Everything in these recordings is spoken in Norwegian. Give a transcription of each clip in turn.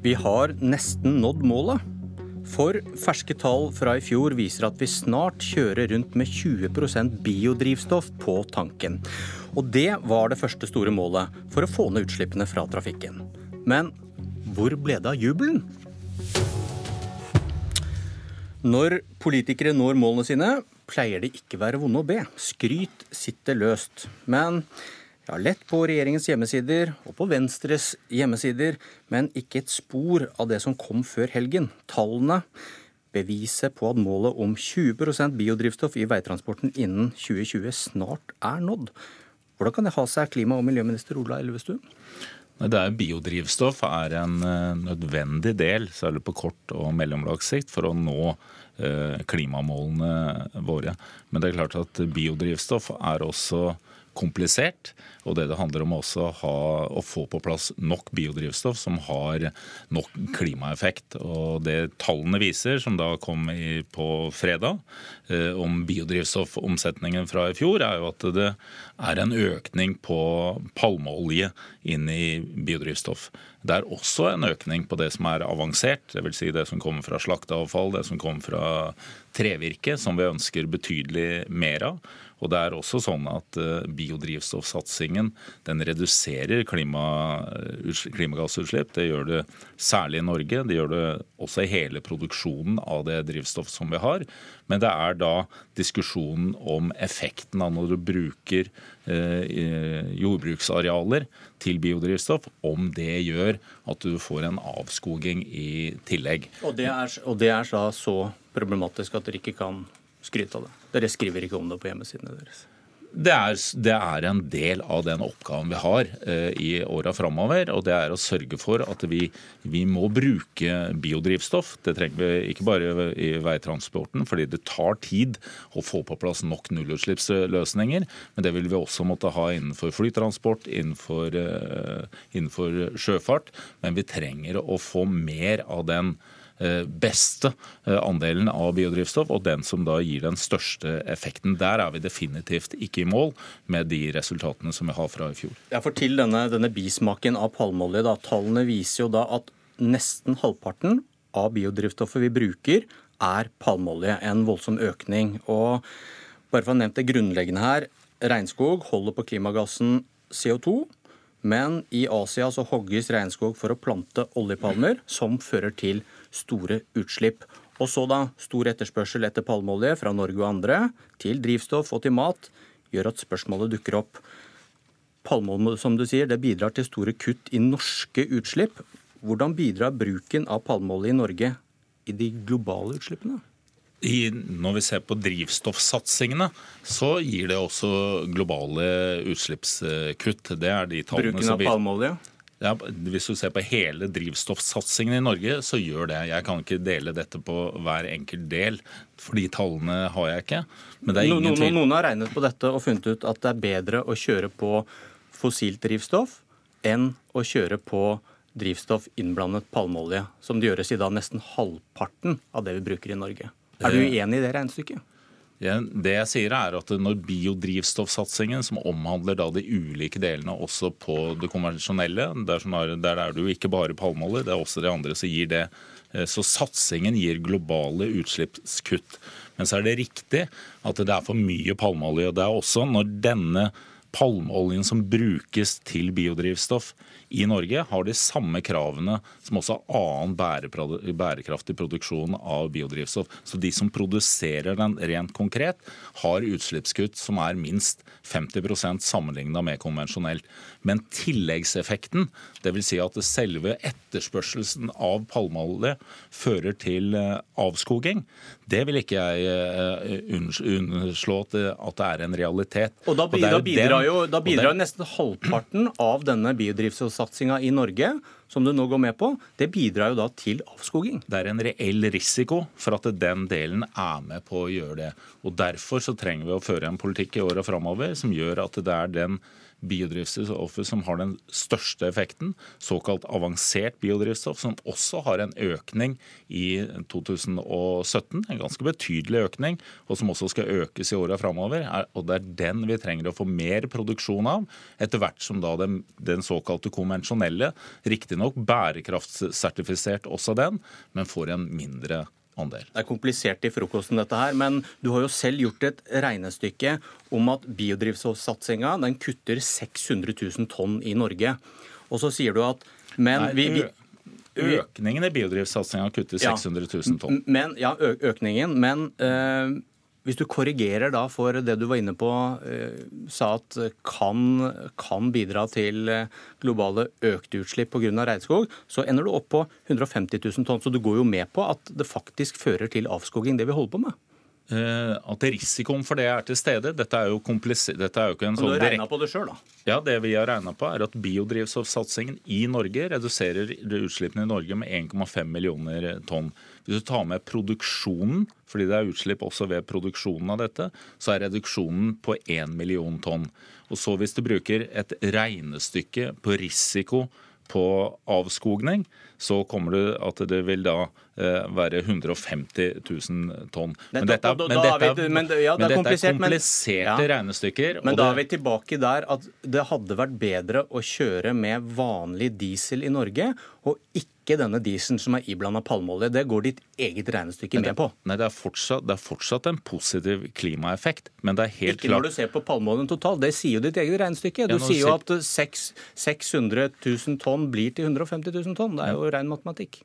Vi har nesten nådd målet. For ferske tall fra i fjor viser at vi snart kjører rundt med 20% biodrivstoff på tanken. Og det var det første store målet for å få ned utslippene fra trafikken. Men hvor ble det av jubelen? Når politikere når målene sine, pleier det ikke være vonde å be. Skryt sitter løst. Men ja, lett på regjeringens hjemmesider og på Venstres hjemmesider, men ikke et spor av det som kom før helgen. Tallene beviset på at målet om 20% biodrivstoff i veitransporten innen 2020 snart er nådd. Hvordan kan det ha seg, klima- og miljøminister Ola Elvestuen? Det er Biodrivstoff er en eh, nødvendig del, særlig på kort og mellomlang sikt, for å nå eh, klimamålene våre. Men det er klart at biodrivstoff er også komplisert. Og det det handler om også ha, å få på plass nok biodrivstoff som har nok klimaeffekt. Og det tallene viser, som da kom i, på fredag, eh, om biodrivstoffomsetningen fra i fjor, er jo at det er en økning på palmeolje inn i biodrivstoff. Det er også en økning på det som er avansert, dvs. Si det som kommer fra slakteavfall, det som kommer fra trevirke, som vi ønsker betydelig mer av. Og det er også sånn at eh, biodrivstoffsatsingen den reduserer klima, klimagassutslipp. Det gjør det særlig i Norge. Det gjør det også i hele produksjonen av det drivstoff som vi har. Men det er da diskusjonen om effekten av når du bruker eh, jordbruksarealer til biodrivstoff, om det gjør at du får en avskoging i tillegg. Og det er, og det er da så problematisk at dere ikke kan skryte av det. Dere skriver ikke om det på hjemmesidene deres. Det er, det er, en del av den oppgaven vi har eh, i åra framover. Og det er å sørge for at vi, vi, må bruke biodrivstoff. Det trenger vi ikke bare i veitransporten, fordi det tar tid å få på plass nok nullutslippsløsninger. Men det vil vi også måtte ha innenfor flytransport, innenfor, eh, innenfor sjøfart. Men vi trenger å få mer av den beste eh, andelen av biodrivstoff, og den som da gir den største effekten. Der er vi definitivt ikke i mål med de resultatene som vi har fra i fjor. Ja, for Til denne, denne bismaken av palmeolje, da, tallene viser jo da at nesten halvparten av biodrivstoffet vi bruker, er palmeolje. En voldsom økning. Og bare for å ha nevnt det grunnleggende her, regnskog holder på klimagassen CO2. Men i Asia så hogges regnskog for å plante oljepalmer, som fører til store utslipp. Og så da stor etterspørsel etter palmeolje fra Norge og andre til drivstoff og til mat gjør at spørsmålet dukker opp. Palmeolje som du sier, det bidrar til store kutt i norske utslipp. Hvordan bidrar bruken av palmeolje i Norge i de globale utslippene? I, når vi ser på drivstoffsatsingene, så gir det også globale utslippskutt. Det er de tallene Bruken av palmeolje? Ja, hvis du ser på hele drivstoffsatsingen i Norge, så gjør det. Jeg kan ikke dele dette på hver enkelt del, for de tallene har jeg ikke. Men det er ingen tvil. Noen har regnet på dette og funnet ut at det er bedre å kjøre på fossilt drivstoff enn å kjøre på drivstoff innblandet palmeolje, som det gjøres i da nesten halvparten av det vi bruker i Norge. Er du uenig i det regnestykket? Det jeg sier er at Når biodrivstoffsatsingen, som omhandler da de ulike delene også på det konvensjonelle, er, der er det jo ikke bare palmeolje, det er også de andre som gir det. Eh, så satsingen gir globale utslippskutt. Men så er det riktig at det er for mye palmeolje. Det er også når denne palmeoljen som brukes til biodrivstoff, i Norge har de samme kravene som også annen bærekraftig produksjon av biodrivstoff. Så de som produserer den rent konkret, har utslippskutt som er minst 50% sammenlignet med konvensjonelt. Men tilleggseffekten, dvs. Si at selve etterspørselsen av palmeolje fører til eh, avskoging, det vil ikke jeg unnslå underslå at det er en realitet. Og Da bidrar, og bidrar jo da bidrar nesten halvparten av denne biodrivstoffsatsinga i Norge som du nå går med på, det bidrar jo da til avskoging. Det er en reell risiko for at den delen er med på å gjøre det. Og Derfor så trenger vi å føre en politikk i åra framover som gjør at det er den biodrivstoffet som har den største effekten, såkalt avansert biodrivstoff, som også har en økning i 2017, en ganske betydelig økning, og som også skal økes i åra framover. Og det er den vi trenger å få mer produksjon av, etter hvert som da den, den såkalte konvensjonelle, riktignok bærekraftsertifisert også den, men får en mindre andel. Det er komplisert i frokosten, dette her, men du har jo selv gjort et regnestykke om at biodrivstoffsatsinga kutter 600 000 tonn i Norge. Og så sier du at men Nei, vi, vi Økningen i biodrivstoffsatsinga kutter 600 000 tonn. Men, ja, økningen, men øh, hvis du korrigerer da for det du var inne på, øh, sa at kan, kan, bidra til eh, globale økte utslipp pga. regnskog, så ender du opp på 150 000 tonn. Så du går jo med på at det faktisk fører til avskoging, det vi holder på med. Eh, at risikoen for det er til stede. Dette er jo, dette er jo ikke en sånn regna på det sjøl, da? Ja, det vi har regna på, er at biodrivstoffsatsingen i Norge reduserer utslippene i Norge med 1,5 millioner tonn. Hvis du tar med produksjonen, fordi det er utslipp også ved produksjonen av dette, så er reduksjonen på 1 million tonn. Og så hvis du bruker et regnestykke på risiko på avskogning, så kommer du at det vil da være 150 000 tonn. Men dette, men dette, men dette er kompliserte regnestykker. Men da er vi tilbake der at det hadde vært bedre å kjøre med vanlig diesel i Norge, og ikke denne dieselen som er iblanda palmeolje. Det går ditt eget regnestykke med på. Nei, det er, fortsatt, det er, fortsatt, en positiv klimaeffekt, men det er helt ikke klart Ikke når du ser på palmeoljen totalt. Det sier jo ditt eget regnestykke. Du ja, sier jo at 600 000 tonn blir til 150 000 tonn. Det er jo ren matematikk.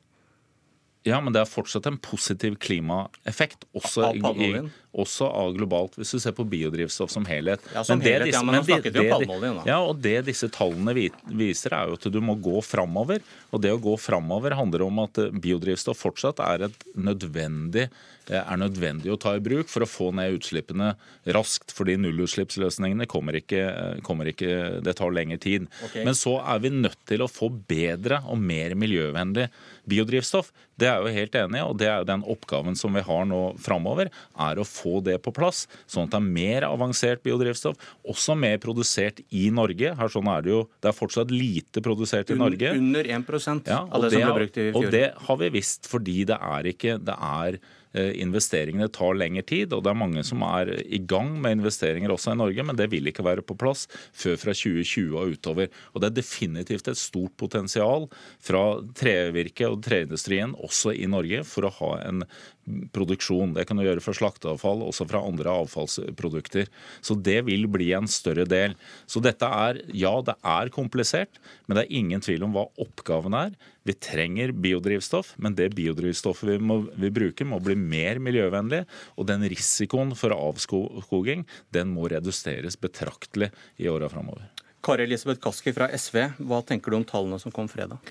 Ja, men det er fortsatt en positiv klimaeffekt, også, i, også av globalt, hvis du ser på biodrivstoff som helhet. Ja, som men helhet, disse, ja, men nå snakket vi om palmeoljen, da. Ja, og det disse tallene viser, er jo at du må gå framover. Og det å gå framover handler om at eh, biodrivstoff fortsatt er, nødvendig, eh, er nødvendig å ta i bruk for å få ned utslippene raskt. Fordi nullutslippsløsningene kommer ikke, eh, kommer ikke Det tar lengre tid. Okay. Men så er vi nødt til å få bedre og mer miljøvennlig biodrivstoff. Det er jeg jo helt enig i, og det er jo den oppgaven som vi har nå framover, er å få det på plass. Sånn at det er mer avansert biodrivstoff, også mer produsert i Norge. Her sånn er Det jo, det er fortsatt lite produsert i Norge. Under 1 ja, av det, det som ble brukt i fjor. Og det har vi visst fordi det er ikke det er Eh, investeringene tar lengre tid, og det er mange som er i gang med investeringer også i Norge, men det vil ikke være på plass før fra 2020 og utover. Og Det er definitivt et stort potensial fra trevirket og treindustrien også i Norge for å ha en produksjon. Det kan du gjøre for slakteavfall, også fra andre avfallsprodukter. Så det vil bli en større del. Så dette er, ja, det er komplisert, men det er ingen tvil om hva oppgaven er. Vi trenger biodrivstoff, men det biodrivstoffet vi, må, vi bruker må bli mer miljøvennlig. Og den risikoen for avskoging den må reduseres betraktelig i åra framover. Kari Elisabeth Kaski fra SV, hva tenker du om tallene som kom fredag?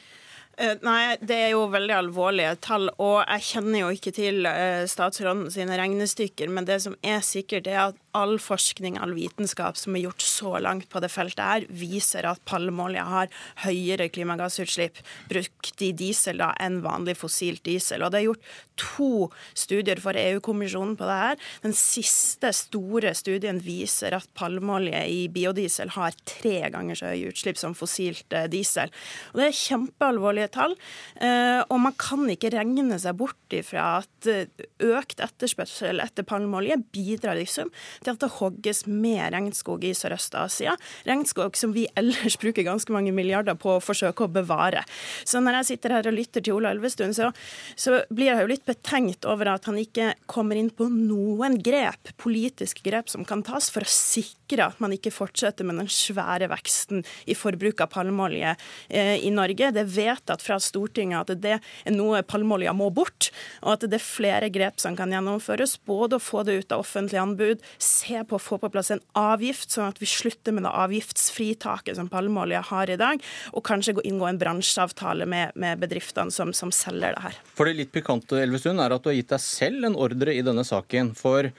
Eh, nei, det er jo veldig alvorlige tall, og jeg kjenner jo ikke til eh, statsråden sine regnestykker, men det som er sikkert, er at all forskning, all vitenskap som er gjort så langt på det feltet her, viser at palmeolje har høyere klimagassutslipp brukt i diesel da, enn vanlig fossilt diesel. Og det er gjort to studier for EU-kommisjonen på det her. Den siste store studien viser at palmeolje i biodiesel har tre ganger så høye utslipp som fossilt eh, diesel. Og det er kjempealvorlige tall, eh, og man kan ikke regne seg bort ifra at eh, økt etterspørsel etter palmeolje bidrar liksom til at det hogges mer regnskog i Sørøst-Asia. Regnskog som vi ellers bruker ganske mange milliarder på å forsøke å bevare. Så når jeg sitter her og lytter til Ola Elvestuen, så, så blir jeg jo litt betenkt over at han ikke kommer inn på noen grep, politiske grep som kan tas for å sikre at man ikke fortsetter med den svære veksten i forbruk av palmeolje eh, i Norge. Det er vedtatt fra Stortinget at det er noe palmeolja må bort, og at det er flere grep som kan gjennomføres. Både å få det ut av offentlig anbud, se på å få på plass en avgift, sånn at vi slutter med det avgiftsfritaket som palmeolja har i dag, og kanskje gå inngå en bransjeavtale med, med bedriftene som, som, selger det her. For det litt pikante Elvestuen, er at du har gitt deg selv en ordre i denne saken. for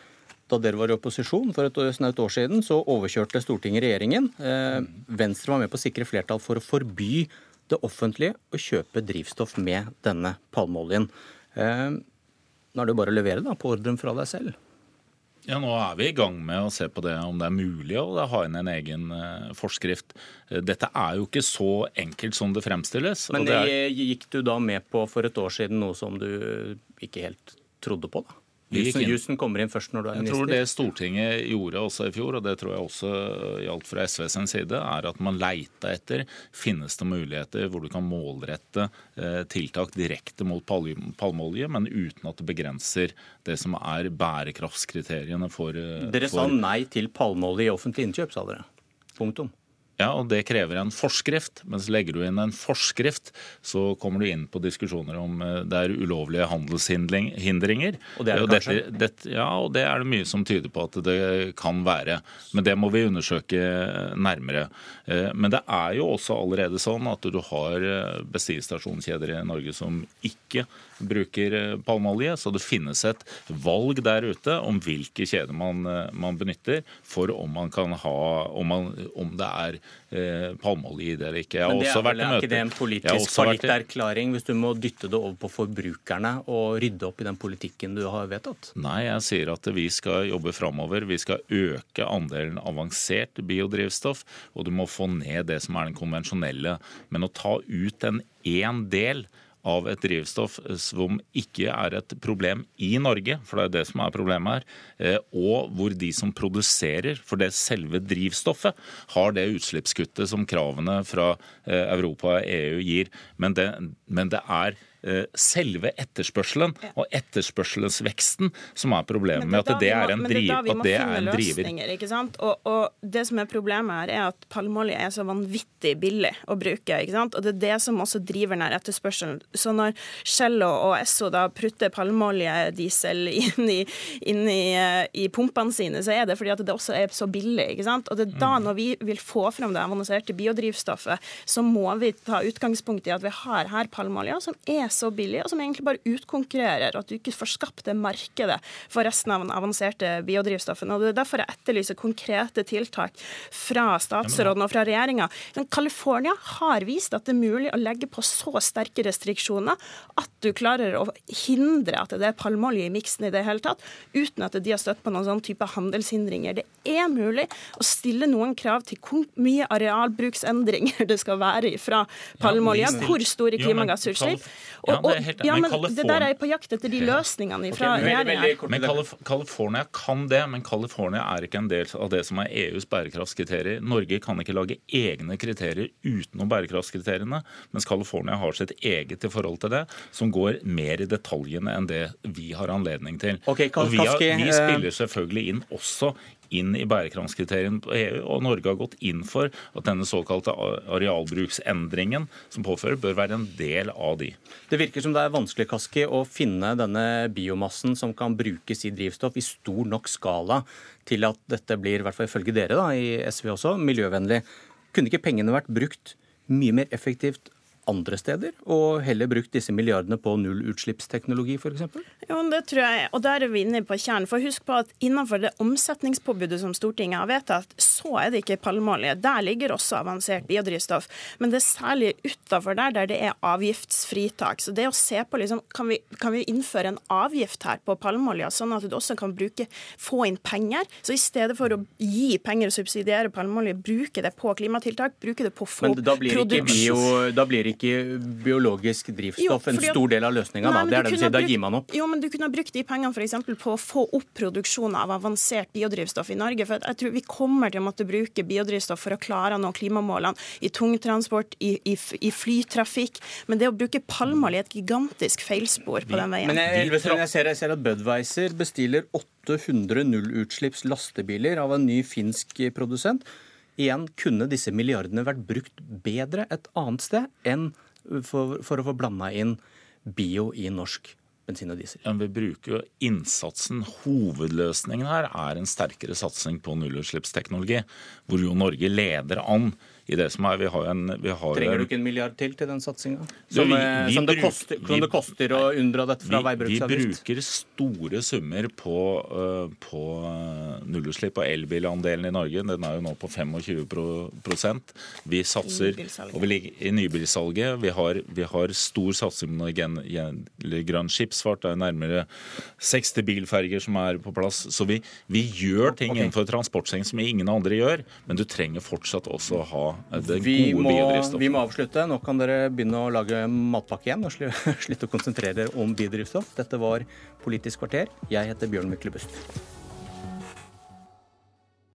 da dere var i opposisjon for et snaut år siden, så overkjørte Stortinget regjeringen. Eh, Venstre var med på å sikre flertall for å forby det offentlige å kjøpe drivstoff med denne palmeoljen. Eh, nå er det jo bare å levere da, på ordren fra deg selv. Ja, Nå er vi i gang med å se på det om det er mulig å ha inn en egen uh, forskrift. Eh, dette er jo ikke så enkelt som det fremstilles. Men det er... gikk du da med på for et år siden noe som du ikke helt trodde på? da? Jussen kommer inn først når du er minister? Jeg tror det Stortinget gjorde også i fjor, og det tror jeg også gjaldt fra SV sin side, er at man leita etter finnes det muligheter hvor du kan målrette eh, tiltak direkte mot palmeolje, men uten at det begrenser det som er bærekraftskriteriene for eh, Dere sa nei til palmeolje i offentlige innkjøp, sa dere. Punktum. Ja, og det krever en forskrift. Mens legger du inn en forskrift, så kommer du inn på diskusjoner om eh, det er ulovlige handelshindringer. Og det er det kanskje? Dette, dette, ja, og det er det mye som tyder på at det kan være. Men det må vi undersøke nærmere. Eh, men det er jo også allerede sånn at du har eh, bensinstasjonskjeder i Norge som ikke bruker palmeolje, så det finnes et valg der ute om hvilke kjeder man, man benytter for om man kan ha om, man, om det er eh, palmeolje i det eller ikke. Men det er, vel, ikke det en politisk fallitterklæring hvis du må dytte det over på forbrukerne og rydde opp i den politikken du har vedtatt? Nei, jeg sier at vi skal jobbe framover. Vi skal øke andelen avansert biodrivstoff, og du må få ned det som er den konvensjonelle. Men å ta ut en én del av et drivstoff som ikke er et problem i Norge, for det er det som er problemet her, eh, og hvor de som produserer for det selve drivstoffet, har det utslippskuttet som kravene fra eh, Europa og EU gir. Men det, men det er selve etterspørselen og etterspørselsveksten som er problemet med at det er en, driv, at det er en driver. Ikke sant? Og, og, det som er problemet her, er at palmeolje er så vanvittig billig å bruke. ikke sant? Og det er det som også driver den etterspørselen. Så når Shell og Esso da prutter palmeoljediesel inn, i, inn i, eh, i, pumpene sine, så er det fordi at det også er så billig. ikke sant? Og det er da, mm. når vi vil få fram det avanserte biodrivstoffet, så må vi ta utgangspunkt i at vi har her palmeolje som er så billig, og som egentlig bare utkonkurrerer, at du ikke får skapt det markedet for resten av den avanserte biodrivstoffen. Og Det er derfor jeg etterlyser konkrete tiltak fra statsråden og fra regjeringa. California har vist at det er mulig å legge på så sterke restriksjoner at du klarer å hindre at det er palmeolje i miksen i det hele tatt, uten at de har støtt på noen sånn type handelshindringer. Det er mulig å stille noen krav til hvor mye arealbruksendringer det skal være fra palmeolje, hvor store klimagassutslipp. Ja, det er helt, ja, men, men det der er på jakt etter de løsningene fra okay, regjeringa. Men California kan det, men California er ikke en del av det som er EUs bærekraftskriterier. Norge kan ikke lage egne kriterier utenom bærekraftskriteriene, mens California har sitt eget i forhold til det, som går mer i detaljene enn det vi har anledning til. Okay, og vi, har, vi spiller selvfølgelig inn også inn i bærekraftskriteriene på EU, og Norge har gått inn for at denne såkalte arealbruksendringen som påfører, bør være en del av de. Det virker som det er vanskelig Kaski, å finne denne biomassen som kan brukes i drivstoff i stor nok skala til at dette blir, i hvert fall ifølge dere da, i SV også, miljøvennlig. Kunne ikke pengene vært brukt mye mer effektivt andre steder, og heller brukt disse milliardene på nullutslippsteknologi f.eks.? Jo, det tror jeg, og der er vi inne på kjernen. For husk på at innenfor det omsetningspåbudet som Stortinget har vedtatt, så er det ikke palmeolje. Der ligger også avansert biodrivstoff. Men det er særlig utafor der der det er avgiftsfritak. Så det å se på liksom, kan vi, kan vi innføre en avgift her på palmeolje, sånn at du også kan bruke, få inn penger? Så i stedet for å gi penger og subsidiere palmeolje, bruke det på klimatiltak, bruke det på å få produksjon. Da blir ikke ikke biologisk drivstoff jo, en stor del av løsninga? Da det er det du sier, da gir man opp? Jo, men du kunne ha brukt de pengene f.eks. på å få opp produksjonen av avansert biodrivstoff i Norge. For jeg tror vi kommer til å måtte bruke biodrivstoff for å klare å nå klimamålene i tungtransport, i, i, i flytrafikk. Men det å bruke palmeolje er et gigantisk feilspor på den veien. Men jeg, jeg, ser, jeg ser at Budwiser bestiller 800 nullutslipps lastebiler av en ny finsk produsent. Igjen, kunne disse milliardene vært brukt bedre et annet sted enn for, for å få blanda inn bio i norsk bensin og diesel? Men vi bruker jo innsatsen. Hovedløsningen her er en sterkere satsing på nullutslippsteknologi, hvor jo Norge leder an i det som er. Vi har en, vi har Trenger du ikke en milliard til til den satsinga? Som, vi, som, det koster, som det koster å unndra dette fra veibruksavgift? Vi bruker store summer på, uh, på uh, nullutslipp og elbilandelen i Norge. Den er jo nå på 25% Vi satser og vi ligger i nybilsalget. Vi har, vi har stor satsing når det grønn skipsfart. Det er nærmere 60 bilferger som er på plass. Så vi, vi gjør ting okay. innenfor transportsektoren som ingen andre gjør, men du trenger fortsatt også å ha vi må. Vi må avslutte. Nå kan dere begynne å lage matpakke igjen og slutte å konsentrere dere om biodrivstoff. Dette var Politisk kvarter. Jeg heter Bjørn Myklebust.